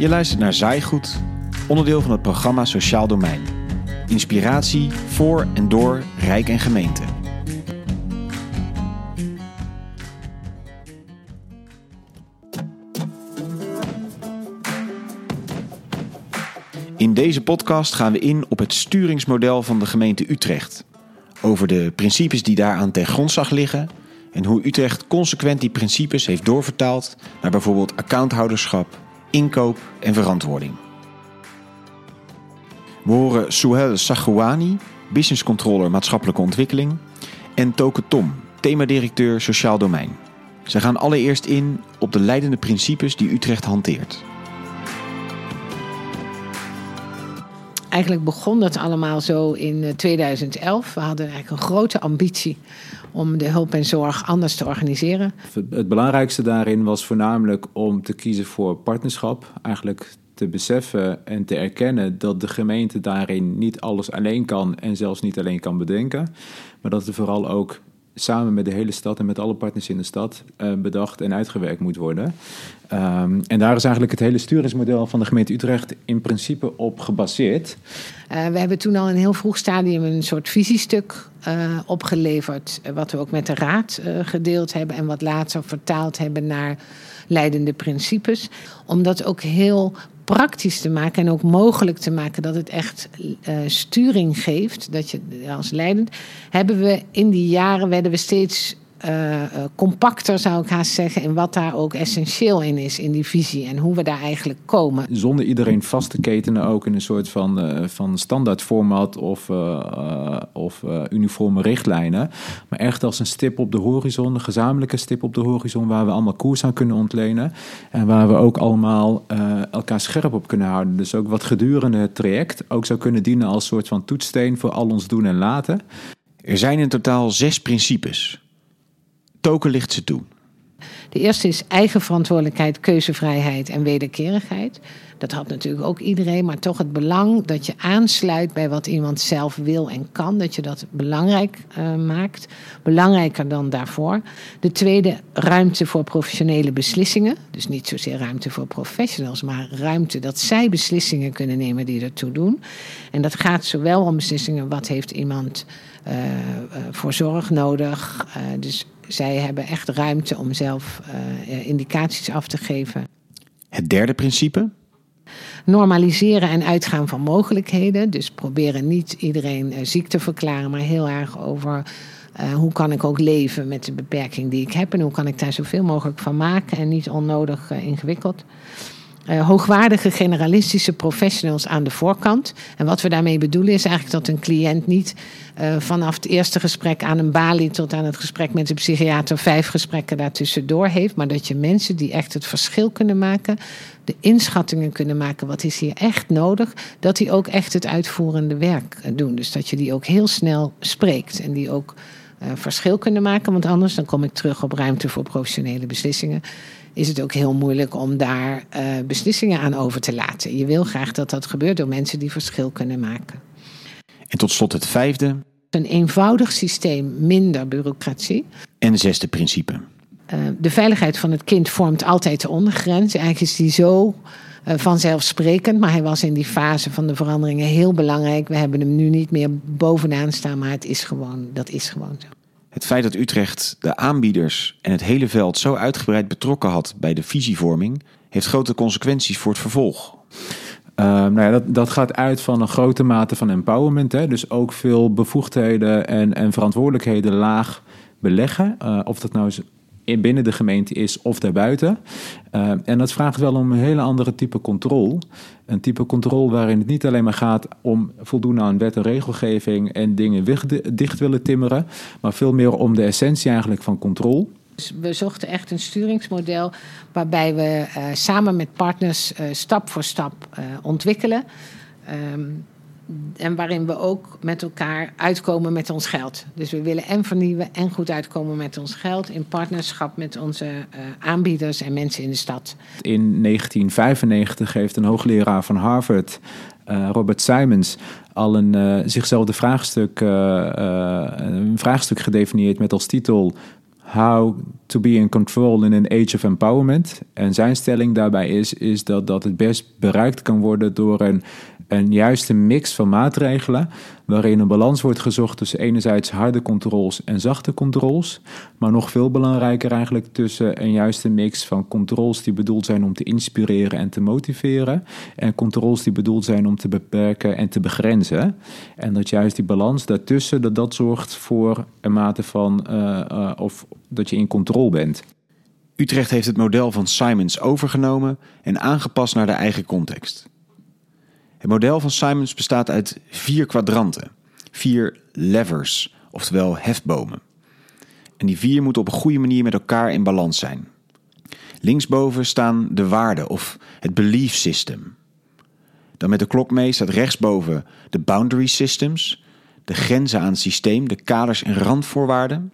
Je luistert naar Zaaigoed, onderdeel van het programma Sociaal Domein. Inspiratie voor en door Rijk en gemeente. In deze podcast gaan we in op het sturingsmodel van de gemeente Utrecht. Over de principes die daaraan ten grondslag liggen en hoe Utrecht consequent die principes heeft doorvertaald naar bijvoorbeeld accounthouderschap, inkoop en verantwoording. We horen Souhel Sagouani, business controller maatschappelijke ontwikkeling, en Toke Tom, themadirecteur sociaal domein. Ze gaan allereerst in op de leidende principes die Utrecht hanteert. Eigenlijk begon dat allemaal zo in 2011. Eh, We hadden eigenlijk een grote ambitie om de hulp en zorg anders te organiseren. Het belangrijkste daarin was voornamelijk om te kiezen voor partnerschap. Eigenlijk te beseffen en te erkennen dat de gemeente daarin niet alles alleen kan en zelfs niet alleen kan bedenken. Maar dat er vooral ook samen met de hele stad en met alle partners in de stad uh, bedacht en uitgewerkt moet worden. Um, en daar is eigenlijk het hele sturingsmodel van de gemeente Utrecht in principe op gebaseerd. Uh, we hebben toen al in een heel vroeg stadium een soort visiestuk uh, opgeleverd, wat we ook met de raad gedeeld hebben en wat later vertaald hebben naar leidende principes. Om dat ook heel praktisch te maken en ook mogelijk te maken dat het echt uh, sturing geeft, dat je als leidend, hebben we in die jaren werden we steeds uh, compacter, zou ik haast zeggen, in wat daar ook essentieel in is, in die visie en hoe we daar eigenlijk komen. Zonder iedereen vast te ketenen ook in een soort van, uh, van standaard format of, uh, of uniforme richtlijnen, maar echt als een stip op de horizon, een gezamenlijke stip op de horizon waar we allemaal koers aan kunnen ontlenen en waar we ook allemaal elkaar scherp op kunnen houden. Dus ook wat gedurende het traject ook zou kunnen dienen als soort van toetssteen voor al ons doen en laten. Er zijn in totaal zes principes. Token ligt ze toe. De eerste is eigen verantwoordelijkheid, keuzevrijheid en wederkerigheid. Dat had natuurlijk ook iedereen, maar toch het belang dat je aansluit bij wat iemand zelf wil en kan. Dat je dat belangrijk uh, maakt. Belangrijker dan daarvoor. De tweede, ruimte voor professionele beslissingen. Dus niet zozeer ruimte voor professionals, maar ruimte dat zij beslissingen kunnen nemen die ertoe doen. En dat gaat zowel om beslissingen, wat heeft iemand uh, uh, voor zorg nodig. dus zij hebben echt ruimte om zelf uh, indicaties af te geven. Het derde principe? Normaliseren en uitgaan van mogelijkheden. Dus proberen niet iedereen uh, ziek te verklaren, maar heel erg over uh, hoe kan ik ook leven met de beperking die ik heb en hoe kan ik daar zoveel mogelijk van maken en niet onnodig ingewikkeld. Uh, hoogwaardige generalistische professionals aan de voorkant. En wat we daarmee bedoelen is eigenlijk dat een cliënt niet uh, vanaf het eerste gesprek aan een balie tot aan het gesprek met de psychiater vijf gesprekken daartussendoor heeft. Maar dat je mensen die echt het verschil kunnen maken, de inschattingen kunnen maken, wat is hier echt nodig, dat die ook echt het uitvoerende werk doen. Dus dat je die ook heel snel spreekt en die ook verschil kunnen maken. Want anders, dan kom ik terug op ruimte voor professionele beslissingen is het ook heel moeilijk om daar uh, beslissingen aan over te laten. Je wil graag dat dat gebeurt door mensen die verschil kunnen maken. En tot slot het vijfde. Een eenvoudig systeem, minder bureaucratie. En zesde principe. Uh, de veiligheid van het kind vormt altijd de ondergrens. Eigenlijk is die zo uh, vanzelfsprekend, maar hij was in die fase van de veranderingen heel belangrijk. We hebben hem nu niet meer bovenaan staan, maar het is gewoon, dat is gewoon zo. Het feit dat Utrecht de aanbieders en het hele veld zo uitgebreid betrokken had bij de visievorming, heeft grote consequenties voor het vervolg. Uh, nou ja, dat, dat gaat uit van een grote mate van empowerment. Hè? Dus ook veel bevoegdheden en, en verantwoordelijkheden laag beleggen. Uh, of dat nou is binnen de gemeente is of daarbuiten. Uh, en dat vraagt wel om een hele andere type controle. Een type controle waarin het niet alleen maar gaat om voldoen aan wet en regelgeving en dingen dicht willen timmeren, maar veel meer om de essentie eigenlijk van controle. Dus we zochten echt een sturingsmodel waarbij we uh, samen met partners uh, stap voor stap ontwikkelen. Um, en waarin we ook met elkaar uitkomen met ons geld. Dus we willen en vernieuwen en goed uitkomen met ons geld in partnerschap met onze uh, aanbieders en mensen in de stad. In 1995 heeft een hoogleraar van Harvard, uh, Robert Simons, al een uh, zichzelf de vraagstuk, een vraagstuk gedefinieerd met als titel How to be in control in an age of empowerment. En zijn stelling daarbij is, is dat dat het best bereikt kan worden door een, een juiste mix van maatregelen. Waarin een balans wordt gezocht tussen enerzijds harde controles en zachte controles. Maar nog veel belangrijker eigenlijk tussen een juiste mix van controles die bedoeld zijn om te inspireren en te motiveren. En controles die bedoeld zijn om te beperken en te begrenzen. En dat juist die balans daartussen, dat dat zorgt voor een mate van, uh, uh, of dat je in controle bent. Utrecht heeft het model van Simons overgenomen en aangepast naar de eigen context. Het model van Simons bestaat uit vier kwadranten, vier levers, oftewel hefbomen. En die vier moeten op een goede manier met elkaar in balans zijn. Linksboven staan de waarden of het belief system. Dan met de klok mee staat rechtsboven de boundary systems, de grenzen aan het systeem, de kaders en randvoorwaarden.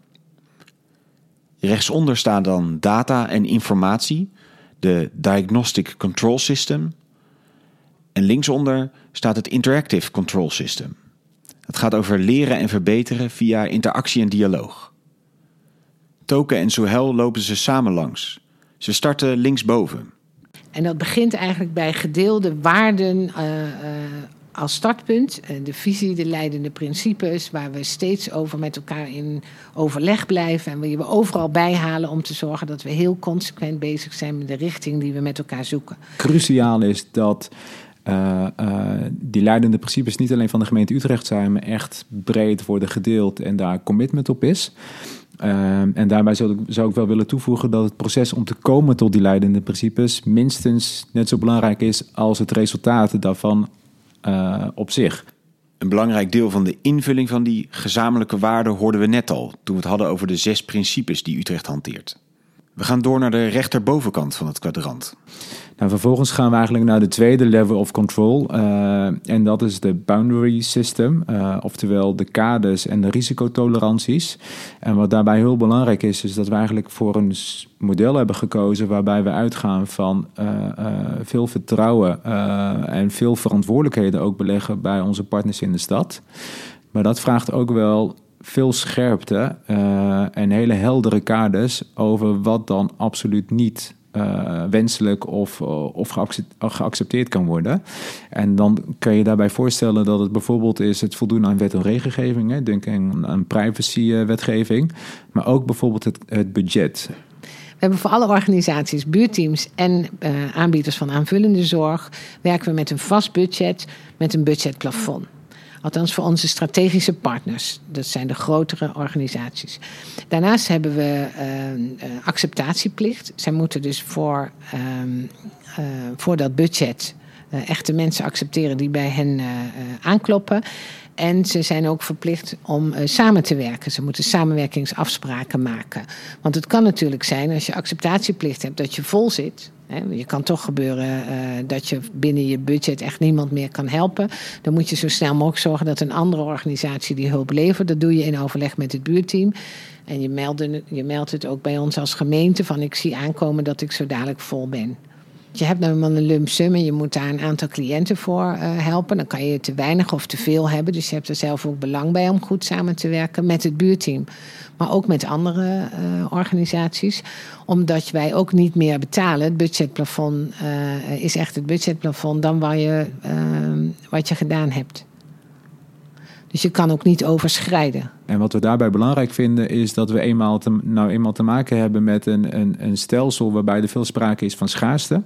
Rechtsonder staan dan data en informatie, de diagnostic control system. En linksonder staat het interactive control system. Het gaat over leren en verbeteren via interactie en dialoog. Token en Sohel lopen ze samen langs. Ze starten linksboven. En dat begint eigenlijk bij gedeelde waarden uh, uh, als startpunt. de visie, de leidende principes, waar we steeds over met elkaar in overleg blijven. En die we overal bijhalen om te zorgen dat we heel consequent bezig zijn met de richting die we met elkaar zoeken. Cruciaal is dat uh, uh, die leidende principes niet alleen van de gemeente Utrecht zijn, maar echt breed worden gedeeld en daar commitment op is. Uh, en daarbij zou ik, zou ik wel willen toevoegen dat het proces om te komen tot die leidende principes minstens net zo belangrijk is als het resultaat daarvan op zich. Een belangrijk deel van de invulling van die gezamenlijke waarden hoorden we net al toen we het hadden over de zes principes die Utrecht hanteert. We gaan door naar de rechterbovenkant van het kwadrant. Nou, vervolgens gaan we eigenlijk naar de tweede level of control. Uh, en dat is de boundary system, uh, oftewel de kaders en de risicotoleranties. En wat daarbij heel belangrijk is, is dat we eigenlijk voor een model hebben gekozen waarbij we uitgaan van uh, veel vertrouwen en veel verantwoordelijkheden ook beleggen bij onze partners in de stad. Maar dat vraagt ook wel veel scherpte en hele heldere kaders over wat dan absoluut niet uh, wenselijk of, of geaccepteerd kan worden. En dan kan je daarbij voorstellen dat het bijvoorbeeld is het voldoen aan wet en regelgeving. Hè, denk aan, aan privacy-wetgeving, maar ook bijvoorbeeld het, het budget. We hebben voor alle organisaties, buurteams en uh, aanbieders van aanvullende zorg, werken we met een vast budget, met een budgetplafond. Althans voor onze strategische partners. Dat zijn de grotere organisaties. Daarnaast hebben we uh, acceptatieplicht. Zij moeten dus voor, uh, voor dat budget echte mensen accepteren die bij hen aankloppen. En ze zijn ook verplicht om uh, samen te werken. Ze moeten samenwerkingsafspraken maken. Want het kan natuurlijk zijn als je acceptatieplicht hebt dat je vol zit. Je kan toch gebeuren uh, dat je binnen je budget echt niemand meer kan helpen. Dan moet je zo snel mogelijk zorgen dat een andere organisatie die hulp levert. Dat doe je in overleg met het buurteam. En je meldt, je meldt het ook bij ons als gemeente van ik zie aankomen dat ik zo dadelijk vol ben. Je hebt nou eenmaal een lump sum en je moet daar een aantal cliënten voor uh, helpen. Dan kan je te weinig of te veel hebben. Dus je hebt er zelf ook belang bij om goed samen te werken met het buurteam. Maar ook met andere uh, organisaties. Omdat wij ook niet meer betalen. Het budgetplafond uh, is echt het budgetplafond dan waar je, wat je gedaan hebt. Dus je kan ook niet overschrijden. En wat we daarbij belangrijk vinden is dat we eenmaal te, nou eenmaal te maken hebben met een, een, een stelsel waarbij er veel sprake is van schaarste.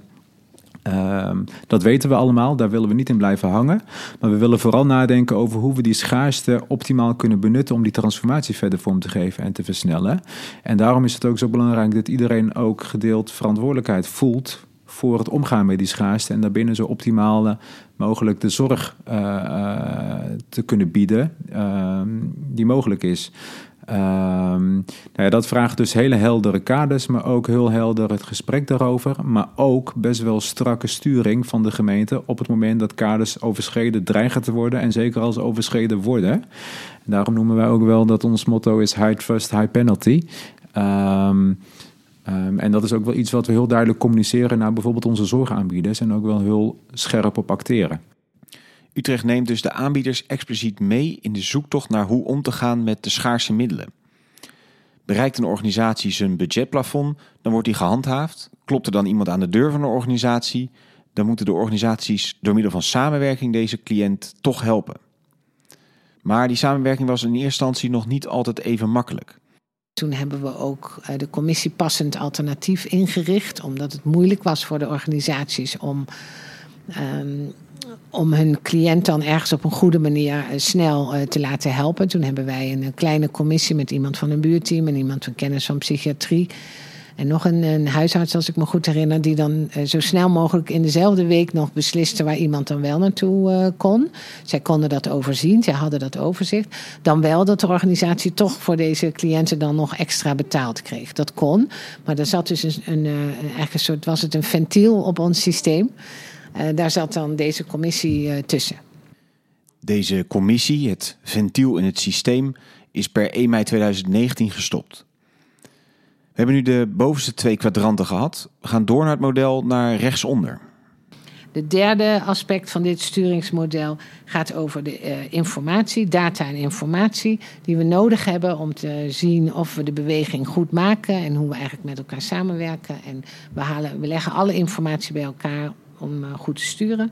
Um, dat weten we allemaal, daar willen we niet in blijven hangen. Maar we willen vooral nadenken over hoe we die schaarste optimaal kunnen benutten om die transformatie verder vorm te geven en te versnellen. En daarom is het ook zo belangrijk dat iedereen ook gedeeld verantwoordelijkheid voelt voor het omgaan met die schaarste en daarbinnen zo optimaal mogelijk de zorg uh, uh, te kunnen bieden uh, die mogelijk is. Um, nou ja, dat vraagt dus hele heldere kaders, maar ook heel helder het gesprek daarover. Maar ook best wel strakke sturing van de gemeente op het moment dat kaders overschreden dreigen te worden. En zeker als overschreden worden. Daarom noemen wij ook wel dat ons motto is high trust, high penalty. Um, Um, en dat is ook wel iets wat we heel duidelijk communiceren naar bijvoorbeeld onze zorgaanbieders en ook wel heel scherp op acteren. Utrecht neemt dus de aanbieders expliciet mee in de zoektocht naar hoe om te gaan met de schaarse middelen. Bereikt een organisatie zijn budgetplafond, dan wordt die gehandhaafd. Klopt er dan iemand aan de deur van de organisatie, dan moeten de organisaties door middel van samenwerking deze cliënt toch helpen. Maar die samenwerking was in eerste instantie nog niet altijd even makkelijk. Toen hebben we ook eh, de commissie passend alternatief ingericht, omdat het moeilijk was voor de organisaties om, um, om hun cliënt dan ergens op een goede manier uh, snel uh, te laten helpen. Toen hebben wij een kleine commissie met iemand van een buurteam en iemand van kennis van psychiatrie en nog een, huisarts, als ik me goed herinner, die dan uh, zo snel mogelijk in dezelfde week nog besliste waar iemand dan wel naartoe uh, kon. Zij konden dat overzien, zij hadden dat overzicht. Dan wel dat de organisatie toch voor deze cliënten dan nog extra betaald kreeg. Dat kon, maar er zat dus een, een, een soort, was het een ventiel op ons systeem. daar zat dan deze commissie tussen. Deze commissie, het ventiel in het systeem, is per 1 mei 2019 gestopt. Hebben nu de bovenste twee kwadranten gehad. We gaan door naar het model naar rechtsonder. De derde aspect van dit sturingsmodel gaat over de uh, informatie, data en informatie die we nodig hebben om te zien of we de beweging goed maken en hoe we eigenlijk met elkaar samenwerken. En we, halen, we leggen alle informatie bij elkaar om uh, goed te sturen.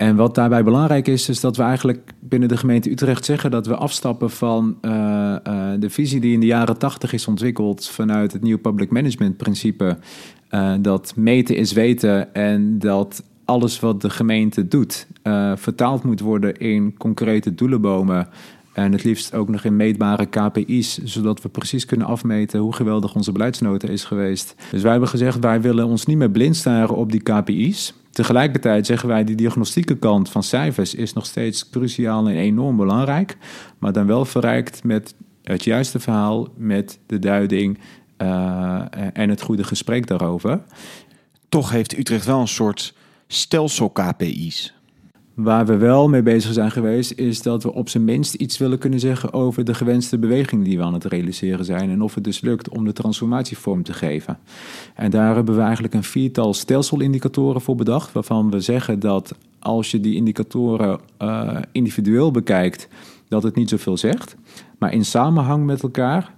En wat daarbij belangrijk is, is dat we eigenlijk binnen de gemeente Utrecht zeggen dat we afstappen van uh, uh, de visie die in de jaren tachtig is ontwikkeld vanuit het nieuw public management principe. Uh, dat meten is weten en dat alles wat de gemeente doet vertaald moet worden in concrete doelenbomen. En het liefst ook nog in meetbare KPI's, zodat we precies kunnen afmeten hoe geweldig onze beleidsnota is geweest. Dus wij hebben gezegd, wij willen ons niet meer blind staren op die KPI's. Tegelijkertijd zeggen wij, die diagnostieke kant van cijfers is nog steeds cruciaal en enorm belangrijk. Maar dan wel verrijkt met het juiste verhaal, met de duiding uh, en het goede gesprek daarover. Toch heeft Utrecht wel een soort stelsel KPI's. Waar we wel mee bezig zijn geweest, is dat we op zijn minst iets willen kunnen zeggen over de gewenste beweging die we aan het realiseren zijn. En of het dus lukt om de transformatie vorm te geven. En daar hebben we eigenlijk een viertal stelselindicatoren voor bedacht. Waarvan we zeggen dat als je die indicatoren uh, individueel bekijkt, dat het niet zoveel zegt. Maar in samenhang met elkaar,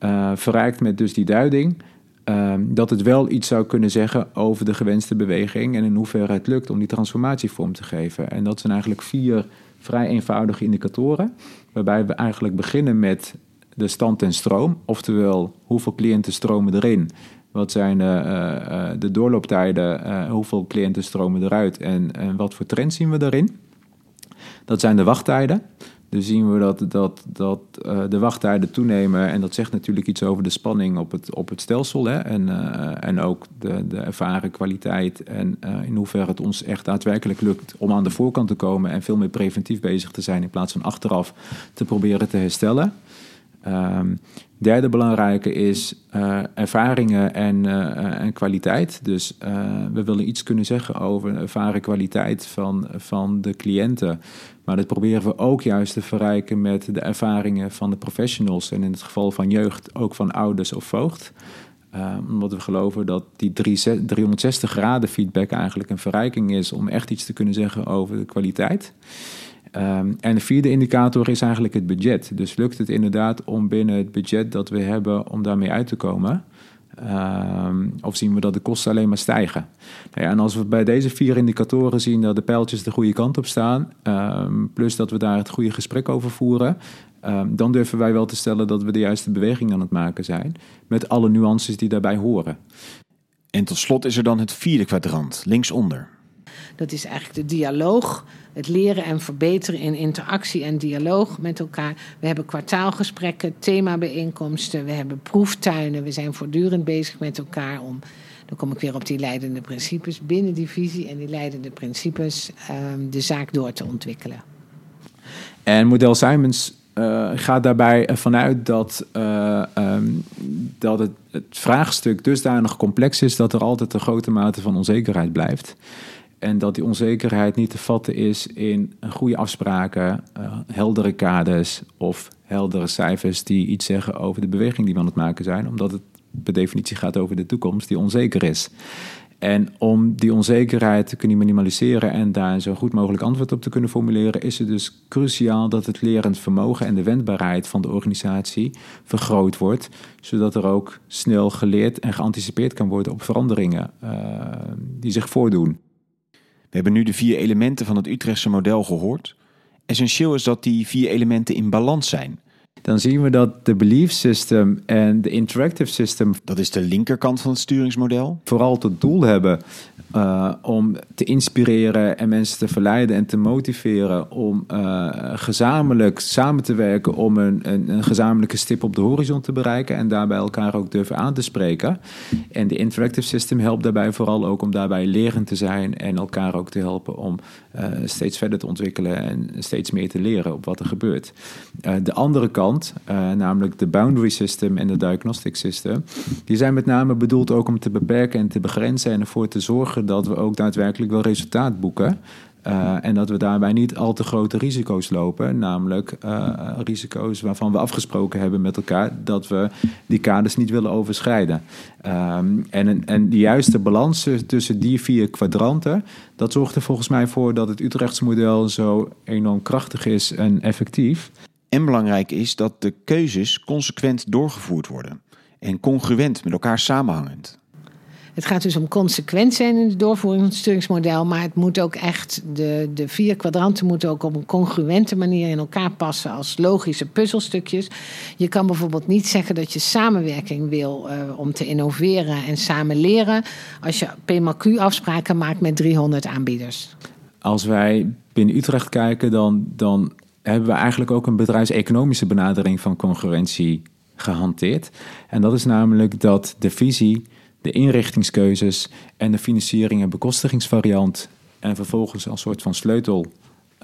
uh, verrijkt met dus die duiding, uh, dat het wel iets zou kunnen zeggen over de gewenste beweging en in hoeverre het lukt om die transformatie vorm te geven. En dat zijn eigenlijk vier vrij eenvoudige indicatoren, waarbij we eigenlijk beginnen met de stand en stroom, oftewel hoeveel cliënten stromen erin, wat zijn uh, uh, de doorlooptijden, hoeveel cliënten stromen eruit en, en wat voor trends zien we daarin. Dat zijn de wachttijden. Dus zien we dat, dat, dat uh, de wachttijden toenemen. En dat zegt natuurlijk iets over de spanning op het, op het stelsel. Hè? En, uh, en ook de, de ervaren kwaliteit. En uh, in hoeverre het ons echt daadwerkelijk lukt om aan de voorkant te komen. En veel meer preventief bezig te zijn. In plaats van achteraf te proberen te herstellen. Um, derde belangrijke is uh, ervaringen en, uh, en kwaliteit. Dus we willen iets kunnen zeggen over de ervaren kwaliteit van, van de cliënten. Maar dat proberen we ook juist te verrijken met de ervaringen van de professionals. En in het geval van jeugd ook van ouders of voogd. omdat we geloven dat die 360 graden feedback eigenlijk een verrijking is om echt iets te kunnen zeggen over de kwaliteit. Um, en de vierde indicator is eigenlijk het budget. Dus lukt het inderdaad om binnen het budget dat we hebben om daarmee uit te komen? Um, of zien we dat de kosten alleen maar stijgen? Nou ja, en als we bij deze vier indicatoren zien dat de pijltjes de goede kant op staan, um, plus dat we daar het goede gesprek over voeren, dan durven wij wel te stellen dat we de juiste beweging aan het maken zijn, met alle nuances die daarbij horen. En tot slot is er dan het vierde kwadrant, linksonder. Dat is eigenlijk de dialoog, het leren en verbeteren in interactie en dialoog met elkaar. We hebben kwartaalgesprekken, themabijeenkomsten, we hebben proeftuinen. We zijn voortdurend bezig met elkaar om, dan kom ik weer op die leidende principes, binnen die visie en die leidende principes um, de zaak door te ontwikkelen. En model Simons uh, gaat daarbij vanuit dat, uh, um, dat het, het vraagstuk dusdanig complex is dat er altijd een grote mate van onzekerheid blijft. En dat die onzekerheid niet te vatten is in goede afspraken, uh, heldere kaders of heldere cijfers die iets zeggen over de beweging die we aan het maken zijn, omdat het per definitie gaat over de toekomst die onzeker is. En om die onzekerheid te kunnen minimaliseren en daar zo goed mogelijk antwoord op te kunnen formuleren, is het dus cruciaal dat het lerend vermogen en de wendbaarheid van de organisatie vergroot wordt, zodat er ook snel geleerd en geanticipeerd kan worden op veranderingen uh, die zich voordoen. We hebben nu de vier elementen van het Utrechtse model gehoord. Essentieel is dat die vier elementen in balans zijn dan zien we dat de belief system en de interactive system. Dat is de linkerkant van het sturingsmodel. Vooral tot doel hebben uh, om te inspireren en mensen te verleiden en te motiveren om uh, gezamenlijk samen te werken om een, een, een, gezamenlijke stip op de horizon te bereiken en daarbij elkaar ook durven aan te spreken. En de interactive system helpt daarbij vooral ook om daarbij lerend te zijn en elkaar ook te helpen om uh, steeds verder te ontwikkelen en steeds meer te leren op wat er gebeurt. de andere kant, namelijk de boundary system en de diagnostic system, die zijn met name bedoeld ook om te beperken en te begrenzen en ervoor te zorgen dat we ook daadwerkelijk wel resultaat boeken. Uh, en dat we daarbij niet al te grote risico's lopen, namelijk uh, risico's waarvan we afgesproken hebben met elkaar dat we die kaders niet willen overschrijden. Um, en, en de juiste balans tussen die vier kwadranten, dat zorgt er volgens mij voor dat het Utrechtse model zo enorm krachtig is en effectief. En belangrijk is dat de keuzes consequent doorgevoerd worden en congruent met elkaar samenhangend. Het gaat dus om consequent zijn in de doorvoering van het sturingsmodel. Maar het moet ook echt, de, de vier kwadranten moeten ook op een congruente manier in elkaar passen als logische puzzelstukjes. Je kan bijvoorbeeld niet zeggen dat je samenwerking wil uh, om te innoveren en samen leren. als je PMQ-afspraken maakt met 300 aanbieders. Als wij binnen Utrecht kijken, dan, dan hebben we eigenlijk ook een bedrijfseconomische benadering van congruentie gehanteerd. En dat is namelijk dat de visie de inrichtingskeuzes en de financiering en bekostigingsvariant. En vervolgens als soort van sleutel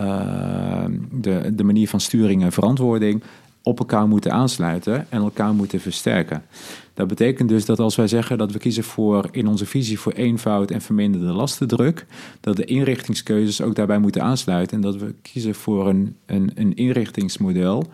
uh, de, de manier van sturing en verantwoording op elkaar moeten aansluiten en elkaar moeten versterken. Dat betekent dus dat als wij zeggen dat we kiezen voor in onze visie voor eenvoud en verminderde lastendruk, dat de inrichtingskeuzes ook daarbij moeten aansluiten en dat we kiezen voor een, een, een inrichtingsmodel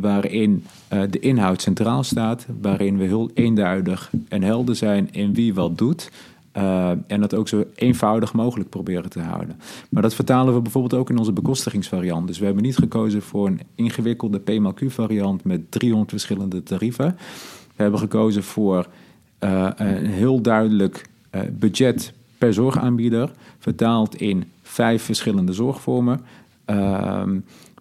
waarin uh, de inhoud centraal staat, waarin we heel eenduidig en helder zijn in wie wat doet. Uh, en dat ook zo eenvoudig mogelijk proberen te houden. Maar dat vertalen we bijvoorbeeld ook in onze bekostigingsvariant. Dus we hebben niet gekozen voor een ingewikkelde PMQ-variant met 300 verschillende tarieven. We hebben gekozen voor uh, een heel duidelijk budget per zorgaanbieder, vertaald in vijf verschillende zorgvormen.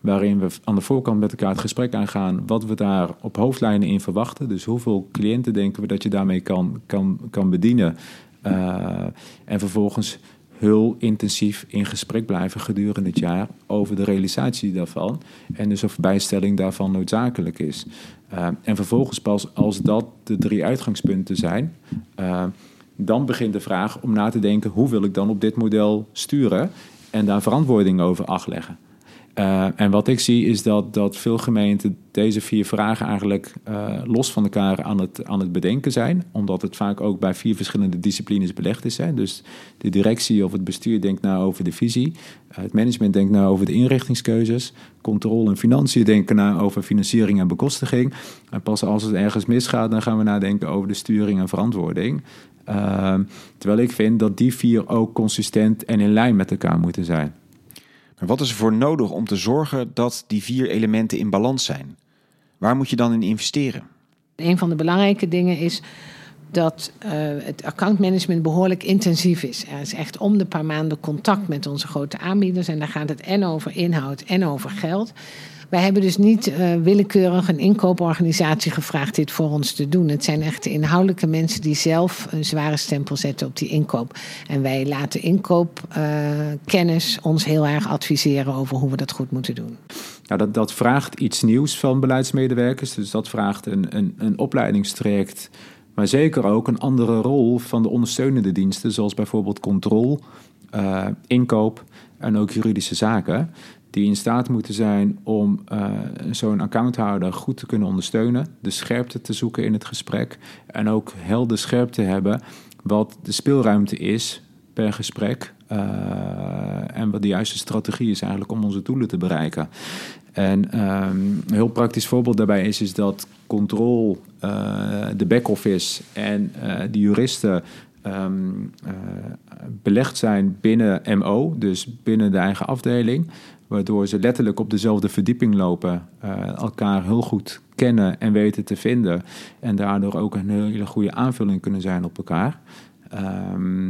Waarin we aan de voorkant met elkaar het gesprek aangaan wat we daar op hoofdlijnen in verwachten. Dus hoeveel cliënten denken we dat je daarmee kan, kan, kan bedienen. Uh, en vervolgens heel intensief in gesprek blijven gedurende het jaar over de realisatie daarvan. En dus of bijstelling daarvan noodzakelijk is. Uh, en vervolgens pas als dat de drie uitgangspunten zijn, uh, dan begint de vraag om na te denken hoe wil ik dan op dit model sturen en daar verantwoording over afleggen. Uh, en wat ik zie is dat, dat veel gemeenten deze vier vragen eigenlijk uh, los van elkaar aan het, aan het bedenken zijn. Omdat het vaak ook bij vier verschillende disciplines belegd is. Hè. Dus de directie of het bestuur denkt na over de visie. Het management denkt na over de inrichtingskeuzes. Controle en financiën denken na over financiering en bekostiging. En pas als het ergens misgaat, dan gaan we nadenken over de sturing en verantwoording. terwijl ik vind dat die vier ook consistent en in lijn met elkaar moeten zijn. Wat is er voor nodig om te zorgen dat die vier elementen in balans zijn? Waar moet je dan in investeren? Een van de belangrijke dingen is dat uh, het accountmanagement behoorlijk intensief is. Er is echt om de paar maanden contact met onze grote aanbieders. En daar gaat het en over inhoud en over geld. Wij hebben dus niet uh, willekeurig een inkooporganisatie gevraagd dit voor ons te doen. Het zijn echt inhoudelijke mensen die zelf een zware stempel zetten op die inkoop. En wij laten inkoopkennis uh, ons heel erg adviseren over hoe we dat goed moeten doen. Nou, dat, dat vraagt iets nieuws van beleidsmedewerkers. Dus dat vraagt een, een, een opleidingstraject. Maar zeker ook een andere rol van de ondersteunende diensten, zoals bijvoorbeeld controle, uh, inkoop en ook juridische zaken die in staat moeten zijn om uh, zo'n accounthouder goed te kunnen ondersteunen, de scherpte te zoeken in het gesprek en ook helder scherp te hebben wat de speelruimte is per gesprek uh, en wat de juiste strategie is eigenlijk om onze doelen te bereiken. En um, een heel praktisch voorbeeld daarbij is, is dat controle, uh, de back-office en de juristen ehm, eh, belegd zijn binnen MO, dus binnen de eigen afdeling. Waardoor ze letterlijk op dezelfde verdieping lopen, uh, elkaar heel goed kennen en weten te vinden. En daardoor ook een hele goede aanvulling kunnen zijn op elkaar. Ehm,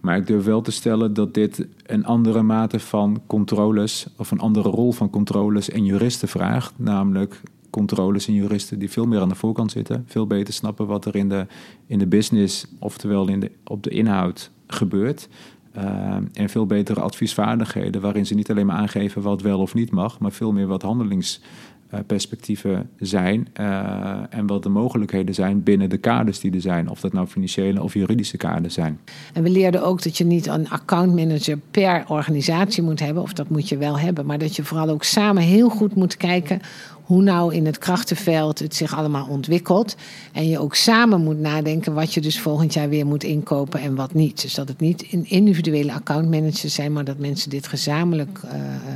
maar ik durf wel te stellen dat dit een andere mate van controles, of een andere rol van controles en juristen vraagt. Namelijk controles en juristen die veel meer aan de voorkant zitten, veel beter snappen wat er in de, in de business, oftewel in de, op de inhoud, gebeurt. Uh, en veel betere adviesvaardigheden, waarin ze niet alleen maar aangeven wat wel of niet mag, maar veel meer wat handelingsperspectieven zijn uh, en wat de mogelijkheden zijn binnen de kaders die er zijn, of dat nou financiële of juridische kaders zijn. En we leerden ook dat je niet een accountmanager per organisatie moet hebben, of dat moet je wel hebben, maar dat je vooral ook samen heel goed moet kijken hoe nou in het krachtenveld het zich allemaal ontwikkelt. En je ook samen moet nadenken wat je dus volgend jaar weer moet inkopen en wat niet. Dus dat het niet in individuele accountmanagers zijn, maar dat mensen dit gezamenlijk uh,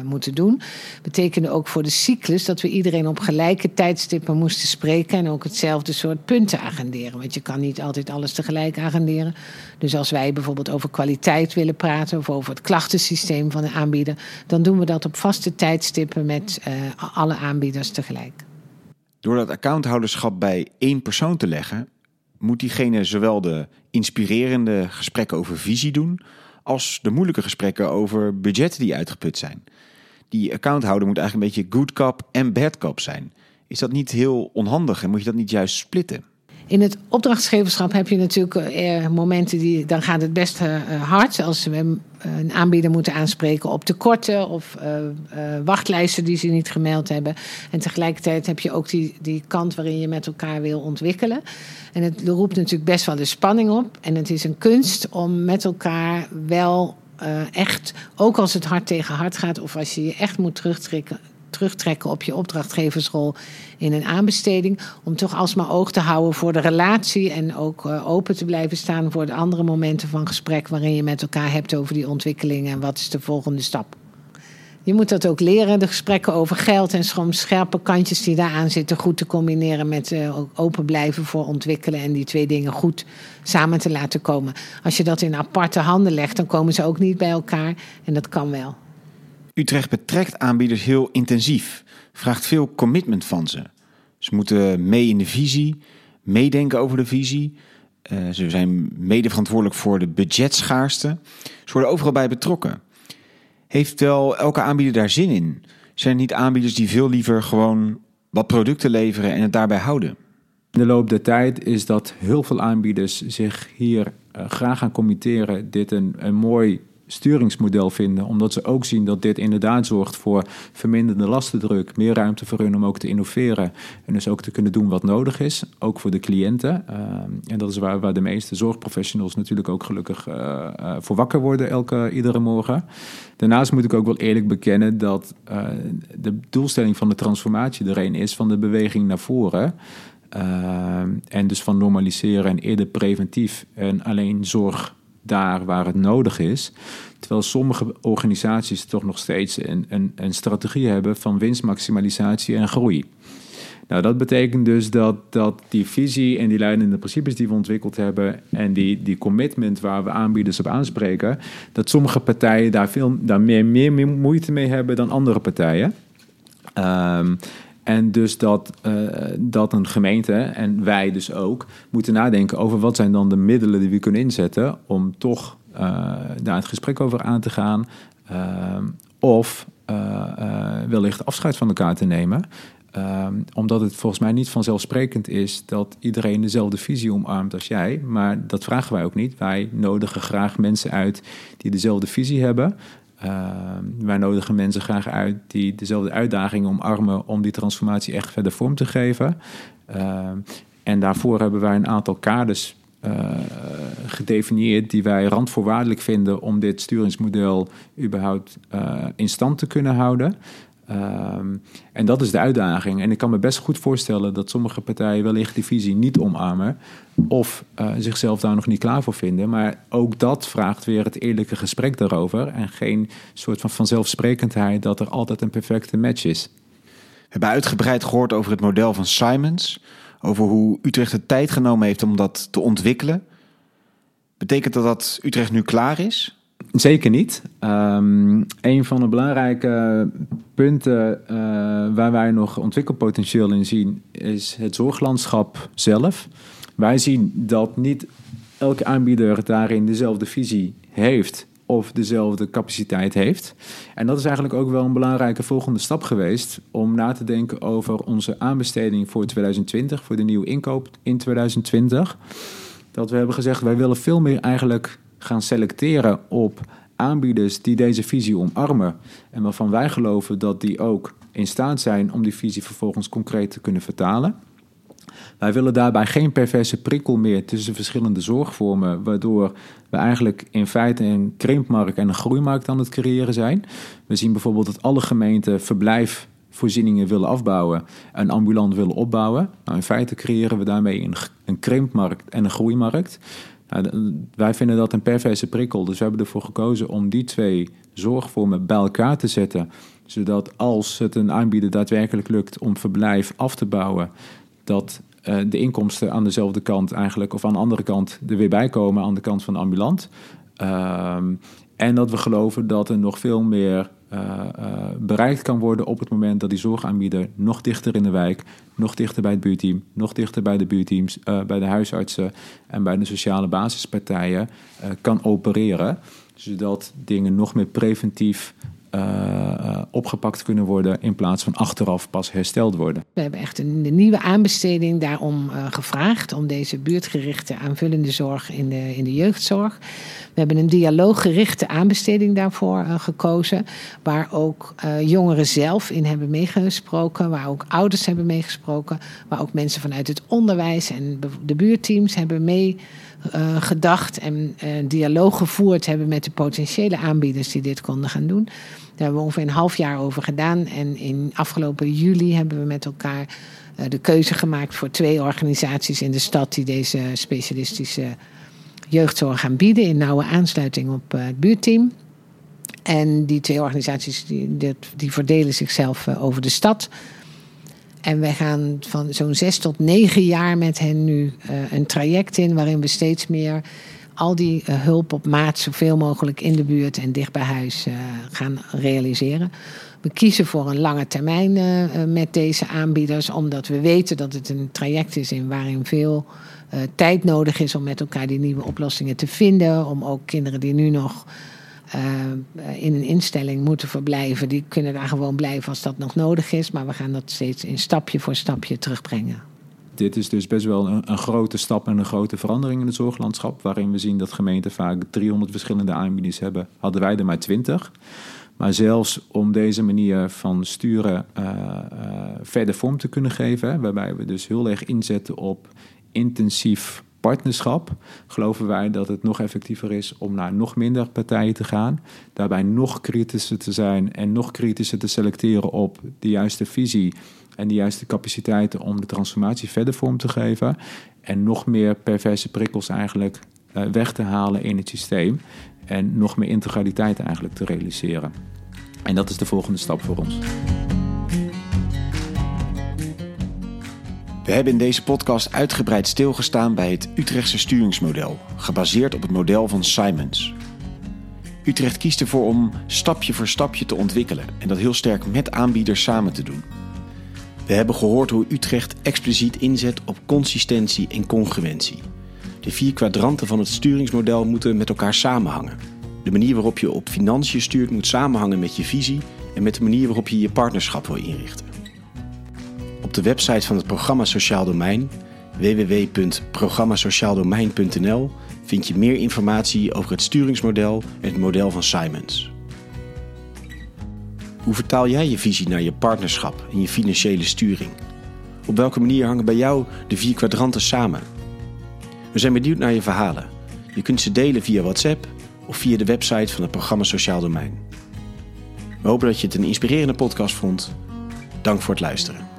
moeten doen. Betekende ook voor de cyclus dat we iedereen op gelijke tijdstippen moesten spreken en ook hetzelfde soort punten agenderen. Want je kan niet altijd alles tegelijk agenderen. Dus als wij bijvoorbeeld over kwaliteit willen praten of over het klachtensysteem van de aanbieder, dan doen we dat op vaste tijdstippen met uh, alle aanbieders tegelijk. Door dat accounthouderschap bij één persoon te leggen, moet diegene zowel de inspirerende gesprekken over visie doen, als de moeilijke gesprekken over budgetten die uitgeput zijn. Die accounthouder moet eigenlijk een beetje good cop en bad cop zijn. Is dat niet heel onhandig en moet je dat niet juist splitten? In het opdrachtgeverschap heb je natuurlijk eh, momenten die dan gaat het best uh, hard. Als we een aanbieder moeten aanspreken op tekorten of wachtlijsten die ze niet gemeld hebben. En tegelijkertijd heb je ook die, die kant waarin je met elkaar wil ontwikkelen. En het roept natuurlijk best wel de spanning op. En het is een kunst om met elkaar wel echt, ook als het hard tegen hard gaat of als je je echt moet terugtrekken terugtrekken op je opdrachtgeversrol in een aanbesteding. Om toch alsmaar oog te houden voor de relatie en ook uh, open te blijven staan voor de andere momenten van gesprek waarin je met elkaar hebt over die ontwikkeling en wat is de volgende stap. Je moet dat ook leren, de gesprekken over geld en scherpe kantjes die daaraan zitten goed te combineren met uh, ook open blijven voor ontwikkelen en die twee dingen goed samen te laten komen. Als je dat in aparte handen legt, dan komen ze ook niet bij elkaar en dat kan wel. Utrecht betrekt aanbieders heel intensief, vraagt veel commitment van ze. Ze moeten mee in de visie, meedenken over de visie. Uh, ze zijn mede verantwoordelijk voor de budgetschaarste. Ze worden overal bij betrokken. Heeft wel elke aanbieder daar zin in? Zijn er niet aanbieders die veel liever gewoon wat producten leveren en het daarbij houden? In de loop der tijd is dat heel veel aanbieders zich hier uh, graag gaan committeren, dit een, een mooi sturingsmodel vinden. Omdat ze ook zien dat dit inderdaad zorgt voor verminderde lastendruk. Meer ruimte voor hun om ook te innoveren. En dus ook te kunnen doen wat nodig is. Ook voor de cliënten. Uh, en dat is waar, waar de meeste zorgprofessionals natuurlijk ook gelukkig uh, uh, voor wakker worden elke, iedere morgen. Daarnaast moet ik ook wel eerlijk bekennen dat de doelstelling van de transformatie er een is van de beweging naar voren. en dus van normaliseren en eerder preventief en alleen zorg daar waar het nodig is. Terwijl sommige organisaties toch nog steeds een, een, een strategie hebben van winstmaximalisatie en groei. Nou, dat betekent dus dat, dat die visie en die leidende principes die we ontwikkeld hebben en die, die commitment waar we aanbieders op aanspreken, dat sommige partijen daar, veel, daar meer, meer, meer moeite mee hebben dan andere partijen. Um, en dus dat, uh, dat een gemeente en wij dus ook moeten nadenken over wat zijn dan de middelen die we kunnen inzetten om toch uh, daar het gesprek over aan te gaan. Uh, of wellicht afscheid van elkaar te nemen. omdat het volgens mij niet vanzelfsprekend is dat iedereen dezelfde visie omarmt als jij. Maar dat vragen wij ook niet. Wij nodigen graag mensen uit die dezelfde visie hebben. Uh, wij nodigen mensen graag uit die dezelfde uitdagingen omarmen om die transformatie echt verder vorm te geven. Uh, en daarvoor hebben wij een aantal kaders uh, gedefinieerd die wij randvoorwaardelijk vinden om dit sturingsmodel überhaupt in stand te kunnen houden. Um, en dat is de uitdaging. En ik kan me best goed voorstellen dat sommige partijen wellicht die visie niet omarmen. Of uh, zichzelf daar nog niet klaar voor vinden. Maar ook dat vraagt weer het eerlijke gesprek daarover. En geen soort van vanzelfsprekendheid dat er altijd een perfecte match is. We hebben uitgebreid gehoord over het model van Simons. Over hoe Utrecht de tijd genomen heeft om dat te ontwikkelen. Betekent dat dat Utrecht nu klaar is? Zeker niet. Um, een van de belangrijke punten uh, waar wij nog ontwikkelpotentieel in zien, is het zorglandschap zelf. Wij zien dat niet elke aanbieder daarin dezelfde visie heeft of dezelfde capaciteit heeft. En dat is eigenlijk ook wel een belangrijke volgende stap geweest om na te denken over onze aanbesteding voor 2020, voor de nieuwe inkoop in 2020. Dat we hebben gezegd, wij willen veel meer eigenlijk gaan selecteren op aanbieders die deze visie omarmen en waarvan wij geloven dat die ook in staat zijn om die visie vervolgens concreet te kunnen vertalen. Wij willen daarbij geen perverse prikkel meer tussen verschillende zorgvormen, waardoor we eigenlijk in feite een krimpmarkt en een groeimarkt aan het creëren zijn. We zien bijvoorbeeld dat alle gemeenten verblijfvoorzieningen willen afbouwen en ambulant willen opbouwen. Nou, in feite creëren we daarmee een, een krimpmarkt en een groeimarkt. Nou, wij vinden dat een perverse prikkel, dus we hebben ervoor gekozen om die twee zorgvormen bij elkaar te zetten. Zodat als het een aanbieder daadwerkelijk lukt om verblijf af te bouwen, dat uh, de inkomsten aan dezelfde kant eigenlijk, of aan de andere kant, er weer bij komen aan de kant van de ambulant. Um, en dat we geloven dat er nog veel meer uh, uh, bereikt kan worden op het moment dat die zorgaanbieder nog dichter in de wijk, nog dichter bij het buurteam, nog dichter bij de buurteams, bij de huisartsen en bij de sociale basispartijen kan opereren. Zodat dingen nog meer preventief uh, opgepakt kunnen worden in plaats van achteraf pas hersteld worden. We hebben echt een, nieuwe aanbesteding daarom uh, gevraagd om deze buurtgerichte aanvullende zorg in de, in de jeugdzorg. We hebben een dialooggerichte aanbesteding daarvoor gekozen, waar ook jongeren zelf in hebben meegesproken, waar ook ouders hebben meegesproken, waar ook mensen vanuit het onderwijs en de buurteams hebben mee uh, gedacht en uh, dialoog gevoerd hebben met de potentiële aanbieders die dit konden gaan doen. Daar hebben we ongeveer een half jaar over gedaan. En in afgelopen juli hebben we met elkaar uh, de keuze gemaakt voor twee organisaties in de stad die deze specialistische jeugdzorg gaan bieden in nauwe aansluiting op het buurteam. En die twee organisaties die, die verdelen zichzelf over de stad. En wij gaan van zo'n zes tot negen jaar met hen nu uh, een traject in waarin we steeds meer al die uh, hulp op maat zoveel mogelijk in de buurt en dicht bij huis uh, gaan realiseren. We kiezen voor een lange termijn met deze aanbieders, omdat we weten dat het een traject is in waarin veel tijd nodig is om met elkaar die nieuwe oplossingen te vinden. Om ook kinderen die nu nog uh, in een instelling moeten verblijven, die kunnen daar gewoon blijven als dat nog nodig is. Maar we gaan dat steeds in stapje voor stapje terugbrengen. Dit is dus best wel een, een, grote stap en een grote verandering in het zorglandschap. Waarin we zien dat gemeenten vaak 300 verschillende aanbieders hebben, hadden wij er maar 20. Maar zelfs om deze manier van sturen uh, verder vorm te kunnen geven, waarbij we dus heel erg inzetten op intensief partnerschap geloven wij dat het nog effectiever is om naar nog minder partijen te gaan. Daarbij nog kritischer te zijn en nog kritischer te selecteren op de juiste visie en de juiste capaciteiten om de transformatie verder vorm te geven. En nog meer perverse prikkels eigenlijk uh, weg te halen in het systeem. En nog meer integraliteit eigenlijk te realiseren. En dat is de volgende stap voor ons. We hebben in deze podcast uitgebreid stilgestaan bij het Utrechtse sturingsmodel, gebaseerd op het model van Simons. Utrecht kiest ervoor om stapje voor stapje te ontwikkelen en dat heel sterk met aanbieders samen te doen. We hebben gehoord hoe Utrecht expliciet inzet op consistentie en congruentie. De vier kwadranten van het sturingsmodel moeten met elkaar samenhangen. De manier waarop je op financiën stuurt moet samenhangen met je visie en met de manier waarop je je partnerschap wil inrichten. Op de website van het programma Sociaal Domein, www.programmasociaaldomein.nl, vind je meer informatie over het sturingsmodel en het model van Simons. Hoe vertaal jij je visie naar je partnerschap en je financiële sturing? Op welke manier hangen bij jou de vier kwadranten samen? We zijn benieuwd naar je verhalen. Je kunt ze delen via WhatsApp of via de website van het programma Sociaal Domein. We hopen dat je het een inspirerende podcast vond. Dank voor het luisteren.